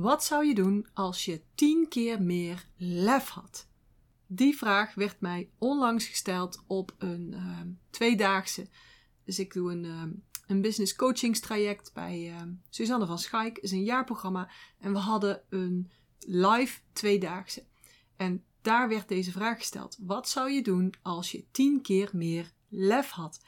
Wat zou je doen als je tien keer meer lef had? Die vraag werd mij onlangs gesteld op een uh, tweedaagse. Dus ik doe een, uh, een business coachingstraject bij uh, Suzanne van Schaik. is een jaarprogramma. En we hadden een live tweedaagse. En daar werd deze vraag gesteld. Wat zou je doen als je tien keer meer lef had?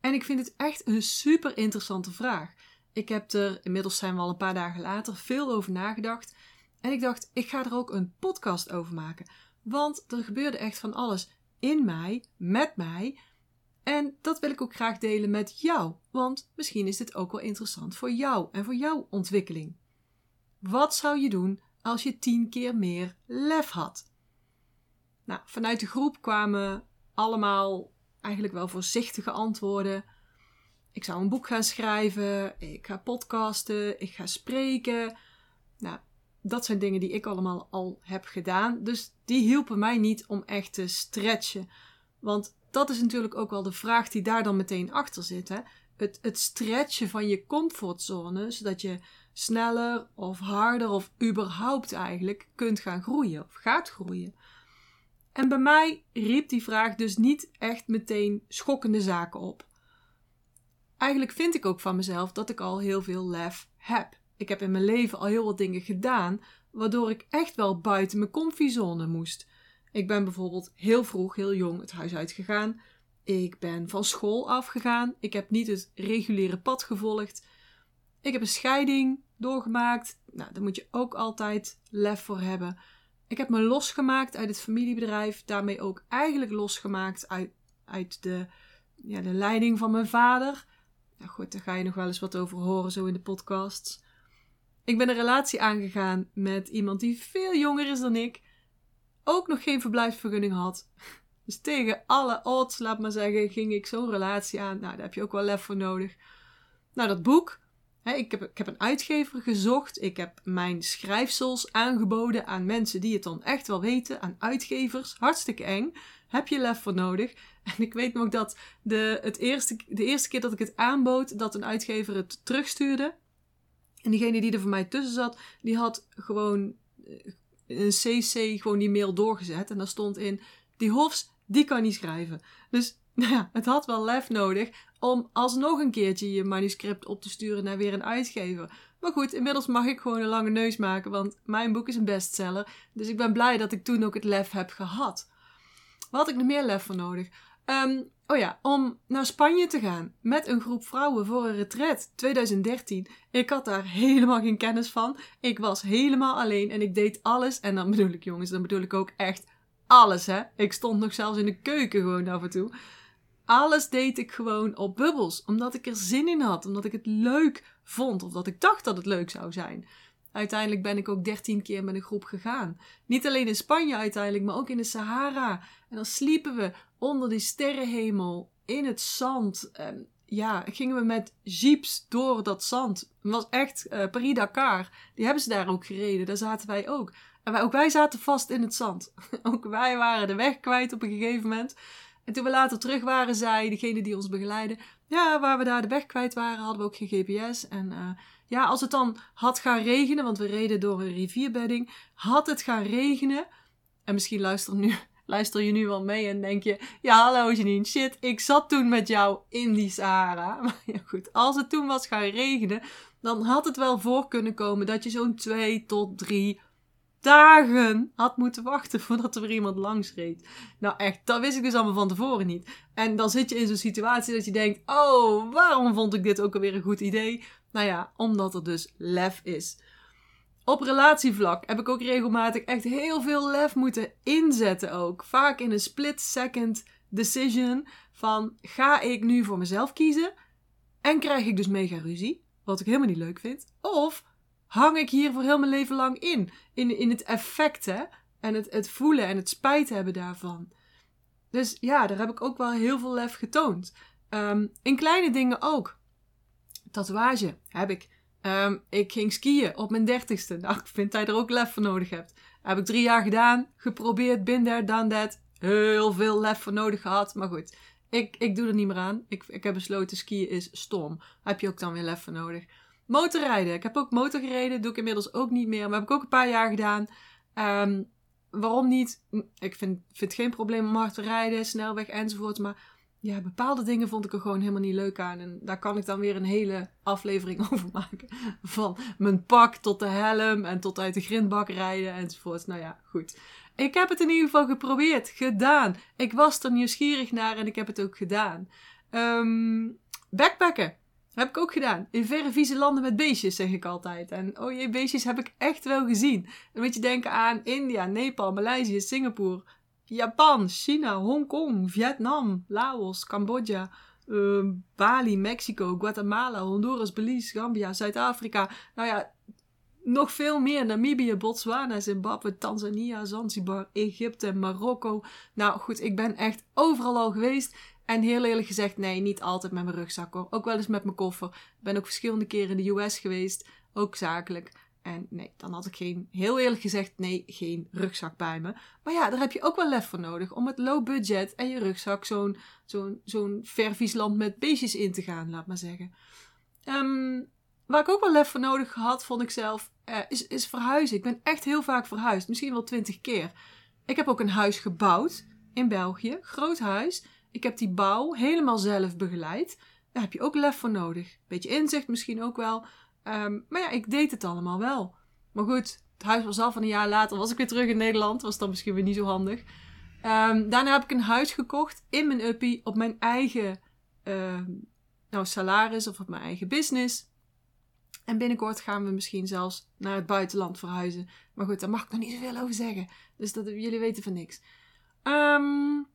En ik vind het echt een super interessante vraag. Ik heb er, inmiddels zijn we al een paar dagen later, veel over nagedacht. En ik dacht, ik ga er ook een podcast over maken. Want er gebeurde echt van alles in mij, met mij. En dat wil ik ook graag delen met jou. Want misschien is dit ook wel interessant voor jou en voor jouw ontwikkeling. Wat zou je doen als je tien keer meer lef had? Nou, vanuit de groep kwamen allemaal eigenlijk wel voorzichtige antwoorden. Ik zou een boek gaan schrijven, ik ga podcasten, ik ga spreken. Nou, dat zijn dingen die ik allemaal al heb gedaan. Dus die hielpen mij niet om echt te stretchen. Want dat is natuurlijk ook wel de vraag die daar dan meteen achter zit. Hè? Het, het stretchen van je comfortzone, zodat je sneller of harder of überhaupt eigenlijk kunt gaan groeien of gaat groeien. En bij mij riep die vraag dus niet echt meteen schokkende zaken op. Eigenlijk vind ik ook van mezelf dat ik al heel veel lef heb. Ik heb in mijn leven al heel wat dingen gedaan, waardoor ik echt wel buiten mijn comfortzone moest. Ik ben bijvoorbeeld heel vroeg, heel jong het huis uitgegaan. Ik ben van school afgegaan. Ik heb niet het reguliere pad gevolgd. Ik heb een scheiding doorgemaakt. Nou, daar moet je ook altijd lef voor hebben. Ik heb me losgemaakt uit het familiebedrijf. Daarmee ook eigenlijk losgemaakt uit, uit de, ja, de leiding van mijn vader. Nou goed, daar ga je nog wel eens wat over horen zo in de podcasts. Ik ben een relatie aangegaan met iemand die veel jonger is dan ik. Ook nog geen verblijfsvergunning had. Dus tegen alle odds, laat maar zeggen, ging ik zo'n relatie aan. Nou, daar heb je ook wel lef voor nodig. Nou, dat boek. Ik, heb, ik heb een uitgever gezocht. Ik heb mijn schrijfsels aangeboden aan mensen die het dan echt wel weten. Aan uitgevers. Hartstikke eng. Heb je lef voor nodig. En ik weet nog dat de, het eerste, de eerste keer dat ik het aanbood, dat een uitgever het terugstuurde. En diegene die er voor mij tussen zat, die had gewoon eh, een CC gewoon die mail doorgezet. En daar stond in, die Hofs, die kan niet schrijven. Dus nou ja, het had wel lef nodig om alsnog een keertje je manuscript op te sturen naar weer een uitgever. Maar goed, inmiddels mag ik gewoon een lange neus maken, want mijn boek is een bestseller. Dus ik ben blij dat ik toen ook het lef heb gehad. Wat had ik nog meer lef voor nodig? Um, oh ja, om naar Spanje te gaan met een groep vrouwen voor een retret 2013. Ik had daar helemaal geen kennis van. Ik was helemaal alleen en ik deed alles. En dan bedoel ik, jongens, dan bedoel ik ook echt alles, hè. Ik stond nog zelfs in de keuken gewoon af en toe. Alles deed ik gewoon op bubbels, omdat ik er zin in had, omdat ik het leuk vond of dat ik dacht dat het leuk zou zijn. Uiteindelijk ben ik ook 13 keer met een groep gegaan. Niet alleen in Spanje uiteindelijk, maar ook in de Sahara. En dan sliepen we onder die sterrenhemel in het zand. En ja, gingen we met jeeps door dat zand. Het was echt uh, Paris-Dakar. Die hebben ze daar ook gereden. Daar zaten wij ook. En wij, ook wij zaten vast in het zand. ook wij waren de weg kwijt op een gegeven moment. En toen we later terug waren, zei degene die ons begeleidde... Ja, waar we daar de weg kwijt waren, hadden we ook geen GPS. En uh, ja, als het dan had gaan regenen, want we reden door een rivierbedding, had het gaan regenen. En misschien luister, nu, luister je nu wel mee en denk je: Ja, hallo Janine, shit, ik zat toen met jou in die Sahara. Maar ja, goed, als het toen was gaan regenen, dan had het wel voor kunnen komen dat je zo'n twee tot drie dagen had moeten wachten voordat er weer iemand langs reed. Nou echt, dat wist ik dus allemaal van tevoren niet. En dan zit je in zo'n situatie dat je denkt: Oh, waarom vond ik dit ook alweer een goed idee? Nou ja, omdat er dus lef is. Op relatievlak heb ik ook regelmatig echt heel veel lef moeten inzetten ook. Vaak in een split second decision van ga ik nu voor mezelf kiezen en krijg ik dus mega ruzie, wat ik helemaal niet leuk vind. Of hang ik hier voor heel mijn leven lang in, in, in het effect hè? en het, het voelen en het spijt hebben daarvan. Dus ja, daar heb ik ook wel heel veel lef getoond. Ehm, in kleine dingen ook tatoeage heb ik. Um, ik ging skiën op mijn dertigste. Nou, ik vind dat er ook lef voor nodig hebt. Heb ik drie jaar gedaan, geprobeerd, bin there, done that. Heel veel lef voor nodig gehad, maar goed. Ik, ik doe er niet meer aan. Ik, ik heb besloten skiën is stom. Heb je ook dan weer lef voor nodig. Motorrijden. Ik heb ook motor gereden. Doe ik inmiddels ook niet meer. Maar heb ik ook een paar jaar gedaan. Ehm, waarom niet? Ik vind, vind geen probleem om hard te rijden, snelweg enzovoort. Maar ja, bepaalde dingen vond ik er gewoon helemaal niet leuk aan. En daar kan ik dan weer een hele aflevering over maken. Van mijn pak tot de helm en tot uit de grindbak rijden enzovoort. Nou ja, goed. Ik heb het in ieder geval geprobeerd, gedaan. Ik was er nieuwsgierig naar en ik heb het ook gedaan. Um, backpacken. Heb ik ook gedaan. In verre vieze landen met beestjes, zeg ik altijd. En oh jee, beestjes heb ik echt wel gezien. Dan moet je denken aan India, Nepal, Maleisië, Singapore, Japan, China, Hongkong, Vietnam, Laos, Cambodja, uh, Bali, Mexico, Guatemala, Honduras, Belize, Gambia, Zuid-Afrika. Nou ja, nog veel meer. Namibië, Botswana, Zimbabwe, Tanzania, Zanzibar, Egypte, Marokko. Nou goed, ik ben echt overal al geweest. En heel eerlijk gezegd, nee, niet altijd met mijn rugzak hoor. Ook wel eens met mijn koffer. Ik ben ook verschillende keren in de US geweest, ook zakelijk. En nee, dan had ik geen, heel eerlijk gezegd, nee, geen rugzak bij me. Maar ja, daar heb je ook wel lef voor nodig om met low budget en je rugzak zo'n zo'n zo'n land met beestjes in te gaan, laat maar zeggen. Um, waar ik ook wel lef voor nodig had, vond ik zelf, uh, is, is verhuizen. Ik ben echt heel vaak verhuisd, misschien wel twintig keer. Ik heb ook een huis gebouwd in België, groot huis. Ik heb die bouw helemaal zelf begeleid. Daar heb je ook lef voor nodig. Beetje inzicht misschien ook wel. Um, maar ja, ik deed het allemaal wel. Maar goed, het huis was al van een jaar later. Was ik weer terug in Nederland. Was dan misschien weer niet zo handig. Um, daarna heb ik een huis gekocht in mijn uppie. Op mijn eigen uh, nou, salaris of op mijn eigen business. En binnenkort gaan we misschien zelfs naar het buitenland verhuizen. Maar goed, daar mag ik nog niet zoveel over zeggen. Dus dat, jullie weten van niks. Um,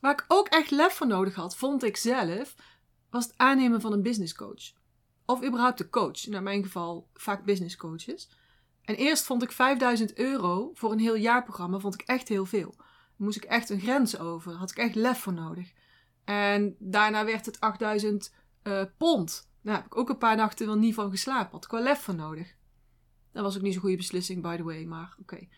waar ik ook echt lef voor nodig had, vond ik zelf, was het aannemen van een business coach. Of überhaupt de coach. In mijn geval vaak business coaches. En eerst vond ik 5000 euro voor een heel jaarprogramma vond ik echt heel veel. Dan moest ik echt een grens over. Had ik echt lef voor nodig. En daarna werd het 8000 uh, eh, pond. Daar heb ik ook een paar nachten wel niet van geslapen. Had ik wel lef voor nodig. Dat was ook niet zo'n goede beslissing, by the way, maar oké.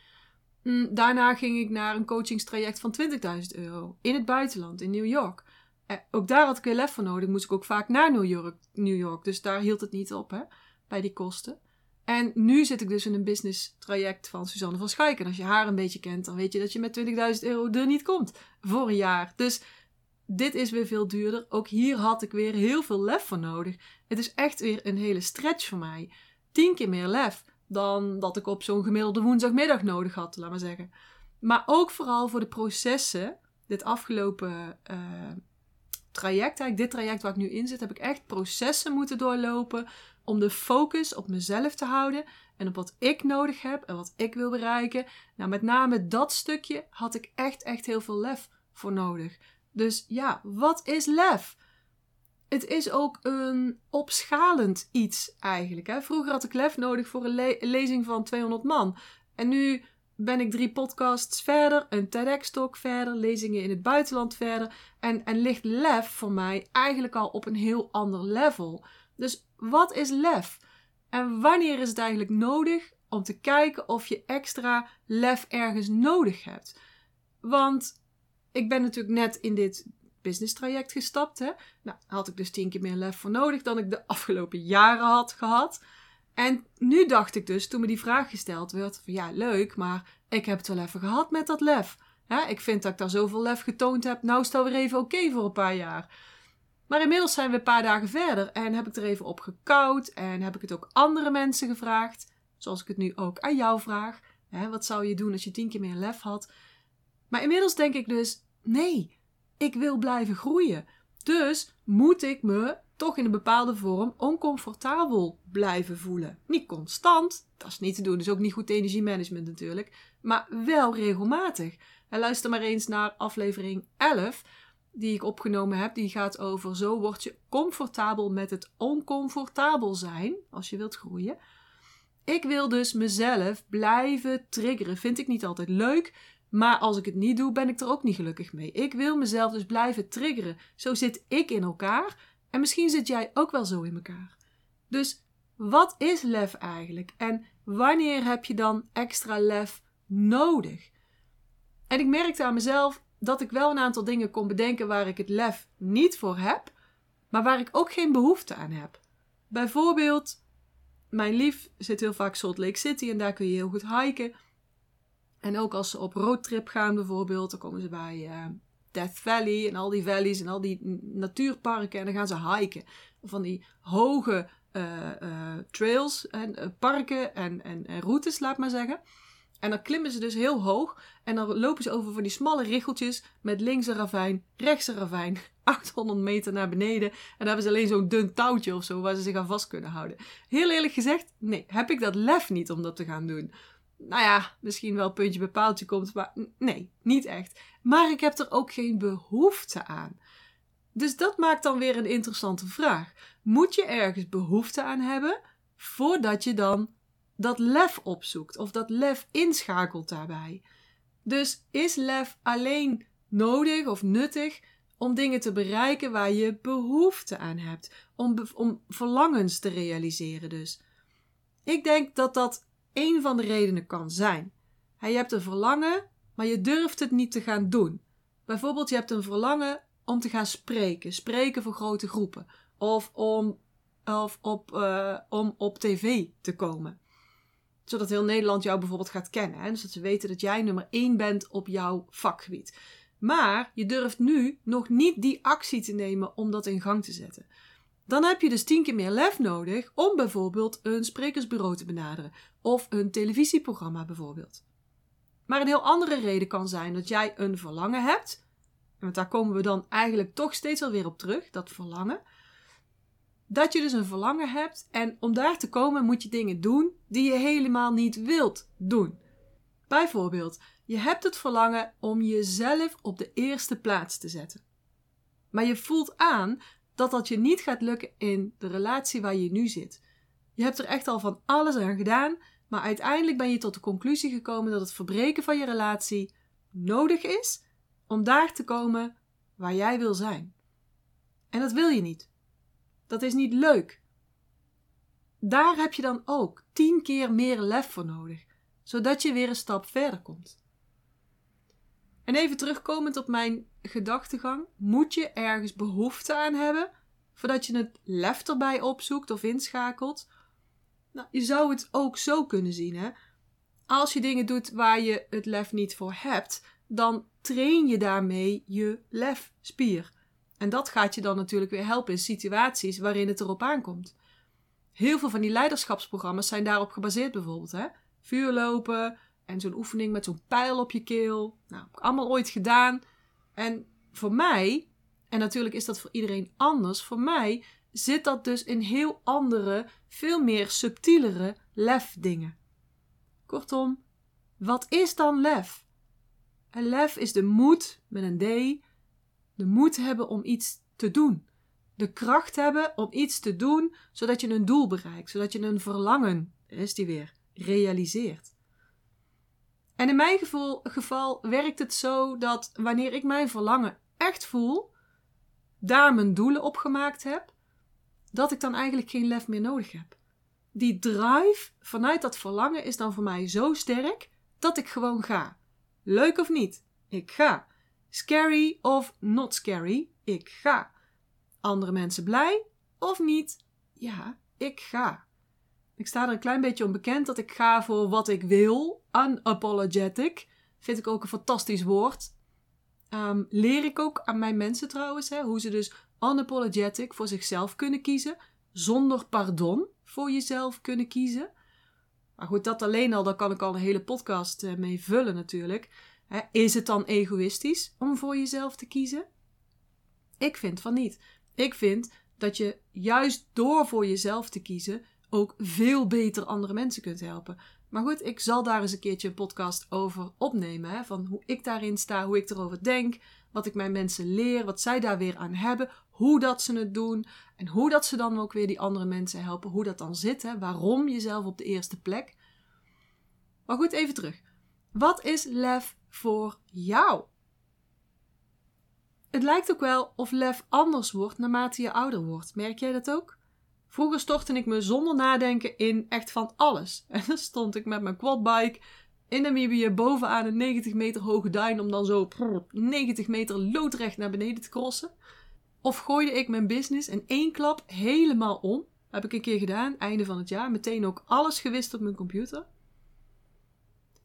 Daarna ging ik naar een coachingstraject van 20.000 euro in het buitenland, in New York. Eh, ook daar had ik weer lef voor nodig. Moest ik ook vaak naar New York, New York. Dus daar hield het niet op, hè, bij die kosten. En nu zit ik dus in een business traject van Suzanne van Schaik. En als je haar een beetje kent, dan weet je dat je met 20.000 euro er niet komt voor een jaar. Dus dit is weer veel duurder. Ook hier had ik weer heel veel lef voor nodig. Het is echt weer een hele stretch voor mij. Tien keer meer lef dan dat ik op zo'n gemiddelde woensdagmiddag nodig had, laat maar zeggen. Maar ook vooral voor de processen. Dit afgelopen uh, traject, eigenlijk dit traject waar ik nu in zit, heb ik echt processen moeten doorlopen om de focus op mezelf te houden en op wat ik nodig heb en wat ik wil bereiken. Nou, met name dat stukje had ik echt, echt heel veel lef voor nodig. Dus ja, wat is lef? Het is ook een opschalend iets eigenlijk. Hè? Vroeger had ik lef nodig voor een lezing van 200 man. En nu ben ik drie podcasts verder, een TEDx-talk verder, lezingen in het buitenland verder. En, en ligt lef voor mij eigenlijk al op een heel ander level. Dus wat is lef? En wanneer is het eigenlijk nodig om te kijken of je extra lef ergens nodig hebt? Want ik ben natuurlijk net in dit business traject gestapt. Hè? Nou, had ik dus tien keer meer lef voor nodig dan ik de afgelopen jaren had gehad. En nu dacht ik dus, toen me die vraag gesteld werd, van ja, leuk, maar ik heb het wel even gehad met dat lef. ik vind dat ik daar zoveel lef getoond heb, nou is het alweer even oké voor een paar jaar. Maar inmiddels zijn we een paar dagen verder en heb ik er even op gekoud en heb ik het ook andere mensen gevraagd, zoals ik het nu ook aan jou vraag. wat zou je doen als je tien keer meer lef had? Maar inmiddels denk ik dus, nee, ik wil blijven groeien. Dus moet ik me toch in een bepaalde vorm oncomfortabel blijven voelen. Niet constant, dat is niet te doen, dus ook niet goed energiemanagement natuurlijk, maar wel regelmatig. En luister maar eens naar aflevering 11, die ik opgenomen heb. Die gaat over zo word je comfortabel met het oncomfortabel zijn als je wilt groeien. Ik wil dus mezelf blijven triggeren. Vind ik niet altijd leuk, maar als ik het niet doe, ben ik er ook niet gelukkig mee. Ik wil mezelf dus blijven triggeren. Zo zit ik in elkaar. En misschien zit jij ook wel zo in elkaar. Dus wat is lef eigenlijk? En wanneer heb je dan extra lef nodig? En ik merkte aan mezelf dat ik wel een aantal dingen kon bedenken waar ik het lef niet voor heb, maar waar ik ook geen behoefte aan heb. Bijvoorbeeld mijn lief zit heel vaak Salt Lake City en daar kun je heel goed hiken. En ook als ze op roadtrip gaan bijvoorbeeld, dan komen ze bij uh, Death Valley en al die valleys en al die natuurparken en dan gaan ze hiken. Van die hoge uh, uh, trails en parken en, en, en routes, laat maar zeggen. En dan klimmen ze dus heel hoog. En dan lopen ze over van die smalle richeltjes met links een ravijn, rechts een ravijn, 800 meter naar beneden. En dan hebben ze alleen zo'n dun touwtje of zo waar ze zich aan vast kunnen houden. Heel eerlijk gezegd, nee, heb ik dat lef niet om dat te gaan doen. Nou ja, misschien wel puntje bij paaltje komt, maar nee, niet echt. Maar ik heb er ook geen behoefte aan. Dus dat maakt dan weer een interessante vraag. Moet je ergens behoefte aan hebben voordat je dan dat lef opzoekt of dat lef inschakelt daarbij? Dus is lef alleen nodig of nuttig om dingen te bereiken waar je behoefte aan hebt, om, om verlangens te realiseren dus? Ik denk dat dat een van de redenen kan zijn. Je hebt een verlangen, maar je durft het niet te gaan doen. Bijvoorbeeld, je hebt een verlangen om te gaan spreken, spreken voor grote groepen, of om, of op, uh, om op tv te komen. Zodat heel Nederland jou bijvoorbeeld gaat kennen. Hè? Dus ze weten dat jij nummer één bent op jouw vakgebied. Maar je durft nu nog niet die actie te nemen om dat in gang te zetten. Dan heb je dus tien keer meer lef nodig om bijvoorbeeld een sprekersbureau te benaderen of een televisieprogramma bijvoorbeeld. Maar een heel andere reden kan zijn dat jij een verlangen hebt, want daar komen we dan eigenlijk toch steeds alweer op terug, dat verlangen. Dat je dus een verlangen hebt en om daar te komen moet je dingen doen die je helemaal niet wilt doen. Bijvoorbeeld, je hebt het verlangen om jezelf op de eerste plaats te zetten. Maar je voelt aan dat dat je niet gaat lukken in de relatie waar je nu zit. Je hebt er echt al van alles aan gedaan, maar uiteindelijk ben je tot de conclusie gekomen dat het verbreken van je relatie nodig is om daar te komen waar jij wil zijn. En dat wil je niet. Dat is niet leuk. Daar heb je dan ook tien keer meer lef voor nodig, zodat je weer een stap verder komt. En even terugkomend op mijn gedachtegang, moet je ergens behoefte aan hebben voordat je het lef erbij opzoekt of inschakelt? Nou, je zou het ook zo kunnen zien, hè? Als je dingen doet waar je het lef niet voor hebt, dan train je daarmee je lefspier. En dat gaat je dan natuurlijk weer helpen in situaties waarin het erop aankomt. Heel veel van die leiderschapsprogramma's zijn daarop gebaseerd, bijvoorbeeld. Hè? Vuurlopen en zo'n oefening met zo'n pijl op je keel. Nou, ik allemaal ooit gedaan. En voor mij, en natuurlijk is dat voor iedereen anders, voor mij zit dat dus in heel andere, veel meer subtielere lefdingen. Kortom, wat is dan lef? En lef is de moed, met een D, de moed hebben om iets te doen. De kracht hebben om iets te doen, zodat je een doel bereikt, zodat je een verlangen, is die weer, realiseert. En in mijn geval, geval werkt het zo dat wanneer ik mijn verlangen echt voel, daar mijn doelen op gemaakt heb, dat ik dan eigenlijk geen lef meer nodig heb. Die drive vanuit dat verlangen is dan voor mij zo sterk dat ik gewoon ga. Leuk of niet, ik ga. Scary of not scary, ik ga. Andere mensen blij of niet, ja, ik ga. Ik sta er een klein beetje onbekend dat ik ga voor wat ik wil. Unapologetic. Vind ik ook een fantastisch woord. Um, leer ik ook aan mijn mensen trouwens, hè, hoe ze dus unapologetic voor zichzelf kunnen kiezen. Zonder pardon voor jezelf kunnen kiezen. Maar goed, dat alleen al, daar kan ik al een hele podcast uh, mee vullen natuurlijk. Hè, is het dan egoïstisch om voor jezelf te kiezen? Ik vind van niet. Ik vind dat je juist door voor jezelf te kiezen ook veel beter andere mensen kunt helpen. Maar goed, ik zal daar eens een keertje een podcast over opnemen. Hè, van hoe ik daarin sta, hoe ik erover denk, wat ik mijn mensen leer, wat zij daar weer aan hebben, hoe dat ze het doen en hoe dat ze dan ook weer die andere mensen helpen, hoe dat dan zit, hè, waarom jezelf op de eerste plek. Maar goed, even terug. Wat is lef voor jou? Het lijkt ook wel of lef anders wordt naarmate je ouder wordt. Merk jij dat ook? Vroeger stortte ik me zonder nadenken in echt van alles. En dan stond ik met mijn quadbike in Namibië bovenaan een 90 meter hoge duin om dan zo 90 meter loodrecht naar beneden te crossen. Of gooide ik mijn business in één klap helemaal om Heb ik een keer gedaan, einde van het jaar. Meteen ook alles gewist op mijn computer.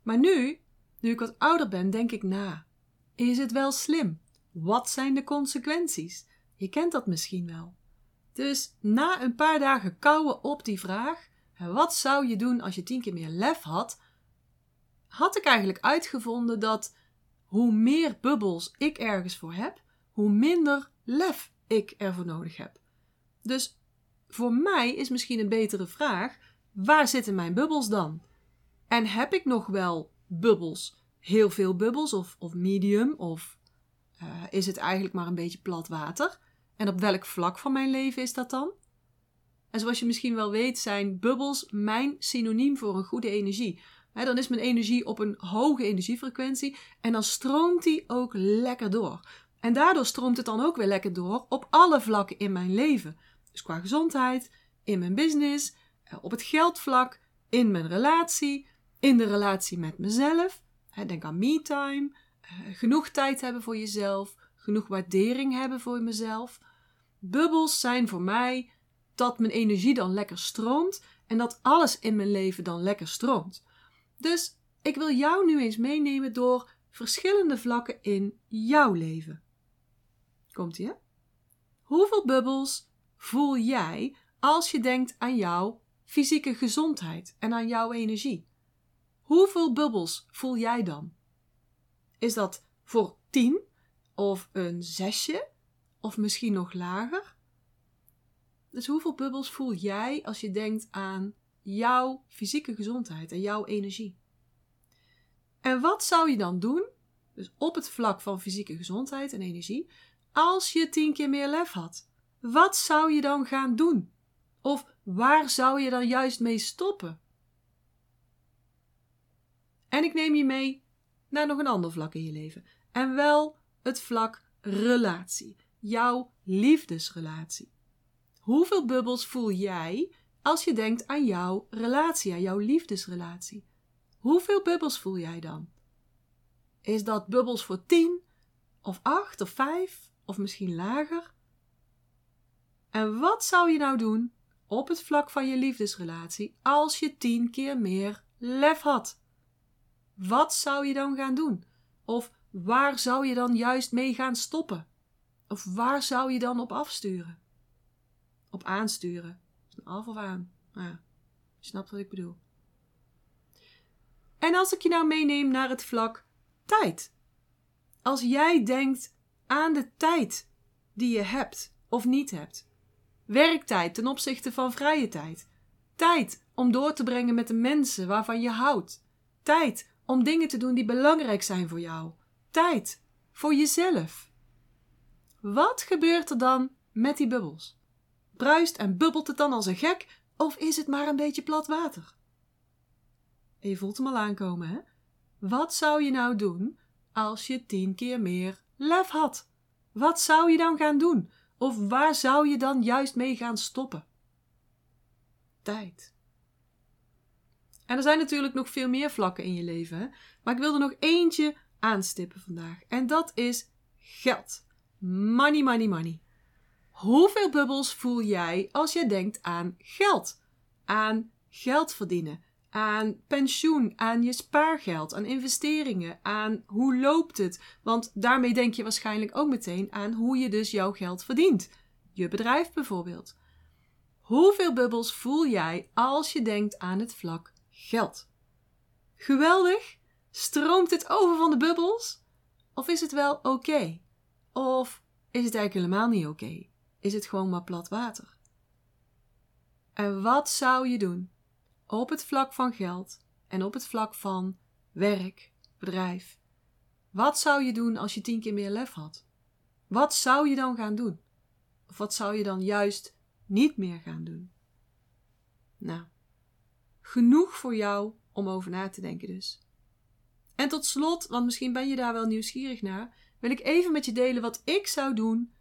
Maar nu, nu ik wat ouder ben, denk ik na. Is het wel slim? Wat zijn de consequenties? Je kent dat misschien wel. Dus na een paar dagen kouwen op die vraag, wat zou je doen als je tien keer meer lef had, had ik eigenlijk uitgevonden dat hoe meer bubbels ik ergens voor heb, hoe minder lef ik ervoor nodig heb. Dus voor mij is misschien een betere vraag: waar zitten mijn bubbels dan? En heb ik nog wel bubbels? Heel veel bubbels of, of medium? Of uh, is het eigenlijk maar een beetje plat water? En op welk vlak van mijn leven is dat dan? En zoals je misschien wel weet, zijn bubbels mijn synoniem voor een goede energie. dan is mijn energie op een hoge energiefrequentie en dan stroomt die ook lekker door. En daardoor stroomt het dan ook weer lekker door op alle vlakken in mijn leven. Dus qua gezondheid, in mijn business, eh, op het geldvlak, in mijn relatie, in de relatie met mezelf. Denk aan me-time, eh, genoeg tijd hebben voor jezelf, genoeg waardering hebben voor mezelf. Bubbels zijn voor mij dat mijn energie dan lekker stroomt en dat alles in mijn leven dan lekker stroomt. Dus ik wil jou nu eens meenemen door verschillende vlakken in jouw leven. Komt ie? Hoeveel bubbels voel jij als je denkt aan jouw fysieke gezondheid en aan jouw energie? Hoeveel bubbels voel jij dan? Is dat voor 10 of een zesje of misschien nog lager? Dus hoeveel bubbels voel jij als je denkt aan jouw fysieke gezondheid en jouw energie? En wat zou je dan doen, dus op het vlak van fysieke gezondheid en energie, als je tien keer meer lef had? Wat zou je dan gaan doen? Of waar zou je dan juist mee stoppen? En ik neem je mee naar nog een ander vlak in je leven. En wel het vlak relatie. Jouw liefdesrelatie. Hoeveel bubbels voel jij als je denkt aan jouw relatie, aan jouw liefdesrelatie? Hoeveel bubbels voel jij dan? Is dat bubbels voor 10 of 8 of 5 of misschien lager? En wat zou je nou doen op het vlak van je liefdesrelatie als je 10 keer meer lef had? Wat zou je dan gaan doen? Of waar zou je dan juist mee gaan stoppen? Of waar zou je dan op afsturen? Op aansturen. Af of aan? Nou ja, je snapt wat ik bedoel. En als ik je nou meeneem naar het vlak tijd. Als jij denkt aan de tijd die je hebt of niet hebt. Werktijd ten opzichte van vrije tijd. Tijd om door te brengen met de mensen waarvan je houdt. Tijd om dingen te doen die belangrijk zijn voor jou. Tijd voor jezelf. Wat gebeurt er dan met die bubbels? Bruist en bubbelt het dan als een gek of is het maar een beetje plat water? Je voelt hem al aankomen, hè? Wat zou je nou doen als je tien keer meer lef had? Wat zou je dan gaan doen? Of waar zou je dan juist mee gaan stoppen? Tijd. En er zijn natuurlijk nog veel meer vlakken in je leven, hè? maar ik wil er nog eentje aanstippen vandaag. En dat is geld. Money, money, money. Hoeveel bubbels voel jij als je denkt aan geld? Aan geld verdienen, aan pensioen, aan je spaargeld, aan investeringen, aan hoe loopt het? Want daarmee denk je waarschijnlijk ook meteen aan hoe je dus jouw geld verdient. Je bedrijf bijvoorbeeld. Hoeveel bubbels voel jij als je denkt aan het vlak geld? Geweldig? Stroomt het over van de bubbels? Of is het wel oké? Of is het eigenlijk helemaal niet oké? Is het gewoon maar plat water? En wat zou je doen op het vlak van geld en op het vlak van werk, bedrijf? Wat zou je doen als je tien keer meer lef had? Wat zou je dan gaan doen? Of wat zou je dan juist niet meer gaan doen? Nou, genoeg voor jou om over na te denken dus. En tot slot, want misschien ben je daar wel nieuwsgierig naar, wil ik even met je delen wat ik zou doen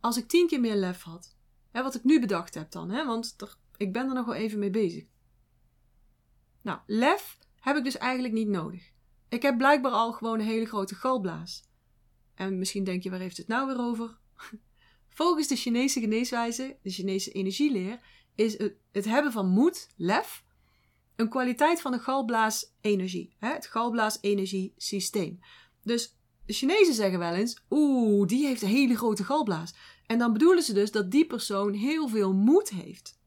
als ik tien keer meer lef had. Hè, wat ik nu bedacht heb dan, hè, want ik ben er nog wel even mee bezig. Nou, lef heb ik dus eigenlijk niet nodig. Ik heb blijkbaar al gewoon een hele grote galblaas. En misschien denk je, waar heeft het nou weer over? Volgens de Chinese geneeswijze, de Chinese energieleer, is het, het hebben van moed, lef, een kwaliteit van de galblaasenergie. Hè? Het galblaasenergiesysteem. Dus de Chinezen zeggen wel eens: Oeh, die heeft een hele grote galblaas. En dan bedoelen ze dus dat die persoon heel veel moed heeft.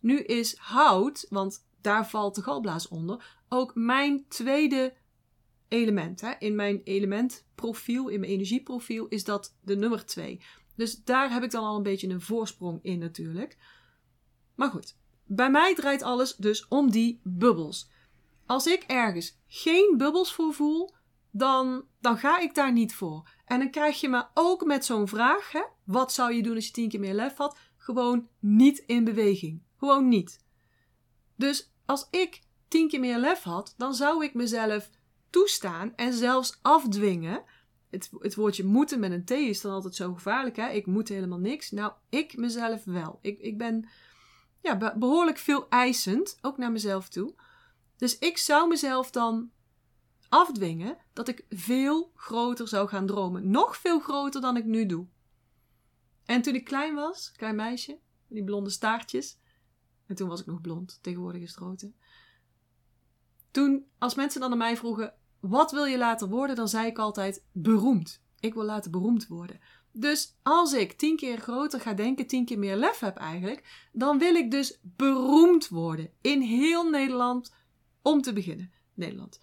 Nu is hout, want daar valt de galblaas onder, ook mijn tweede element. Hè? In mijn elementprofiel, in mijn energieprofiel, is dat de nummer twee. Dus daar heb ik dan al een beetje een voorsprong in natuurlijk. Maar goed, bij mij draait alles dus om die bubbels. Als ik ergens geen bubbels voor voel, dan, dan ga ik daar niet voor. En dan krijg je me ook met zo'n vraag, hè? wat zou je doen als je tien keer meer lef had? Gewoon niet in beweging. Gewoon niet. Dus als ik tien keer meer lef had, dan zou ik mezelf toestaan en zelfs afdwingen. Het, het woordje moeten met een T is dan altijd zo gevaarlijk. Hè? Ik moet helemaal niks. Nou, ik mezelf wel. Ik, ik ben ja, behoorlijk veel eisend, ook naar mezelf toe. Dus ik zou mezelf dan afdwingen dat ik veel groter zou gaan dromen. Nog veel groter dan ik nu doe. En toen ik klein was, klein meisje, die blonde staartjes. En toen was ik nog blond, tegenwoordig is het rood. Toen, als mensen dan aan mij vroegen: wat wil je later worden? Dan zei ik altijd beroemd. Ik wil later beroemd worden. Dus als ik tien keer groter ga denken, tien keer meer lef heb eigenlijk, dan wil ik dus beroemd worden in heel Nederland om te beginnen. Nederland.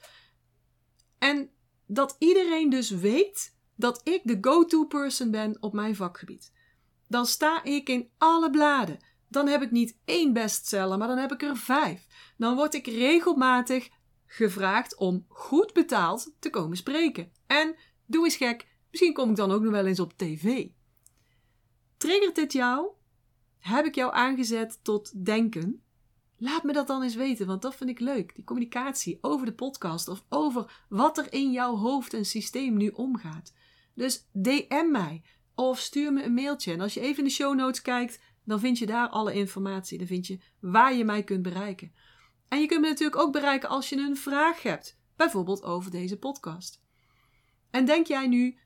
En dat iedereen dus weet dat ik de go-to person ben op mijn vakgebied. Dan sta ik in alle bladen. Dan heb ik niet één bestseller, maar dan heb ik er vijf. Dan word ik regelmatig gevraagd om goed betaald te komen spreken. En doe eens gek, misschien kom ik dan ook nog wel eens op tv. Triggert dit jou? Heb ik jou aangezet tot denken? Laat me dat dan eens weten, want dat vind ik leuk. Die communicatie over de podcast of over wat er in jouw hoofd en systeem nu omgaat. Dus DM mij of stuur me een mailtje. En als je even in de show notes kijkt, dan vind je daar alle informatie. Dan vind je waar je mij kunt bereiken. En je kunt me natuurlijk ook bereiken als je een vraag hebt, bijvoorbeeld over deze podcast. En denk jij nu,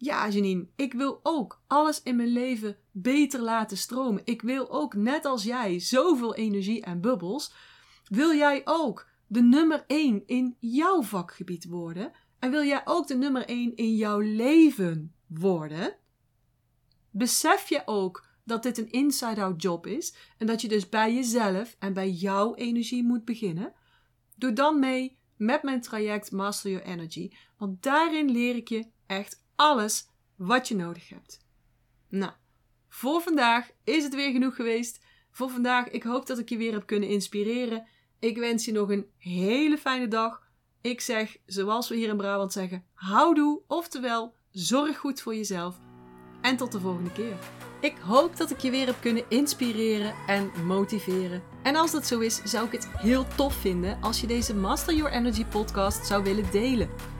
ja Janine, ik wil ook alles in mijn leven beter laten stromen. Ik wil ook, net als jij, zoveel energie en bubbels. Wil jij ook de nummer 1 in jouw vakgebied worden? En wil jij ook de nummer 1 in jouw leven worden? Besef je ook dat dit een inside-out job is en dat je dus bij jezelf en bij jouw energie moet beginnen? Doe dan mee met mijn traject Master Your Energy, want daarin leer ik je echt alles wat je nodig hebt. Nou, voor vandaag is het weer genoeg geweest. Voor vandaag, ik hoop dat ik je weer heb kunnen inspireren. Ik wens je nog een hele fijne dag. Ik zeg, zoals we hier in Brabant zeggen, houdoe, oftewel, zorg goed voor jezelf. En tot de volgende keer. Ik hoop dat ik je weer heb kunnen inspireren en motiveren. En als dat zo is, zou ik het heel tof vinden als je deze Master Your Energy podcast zou willen delen.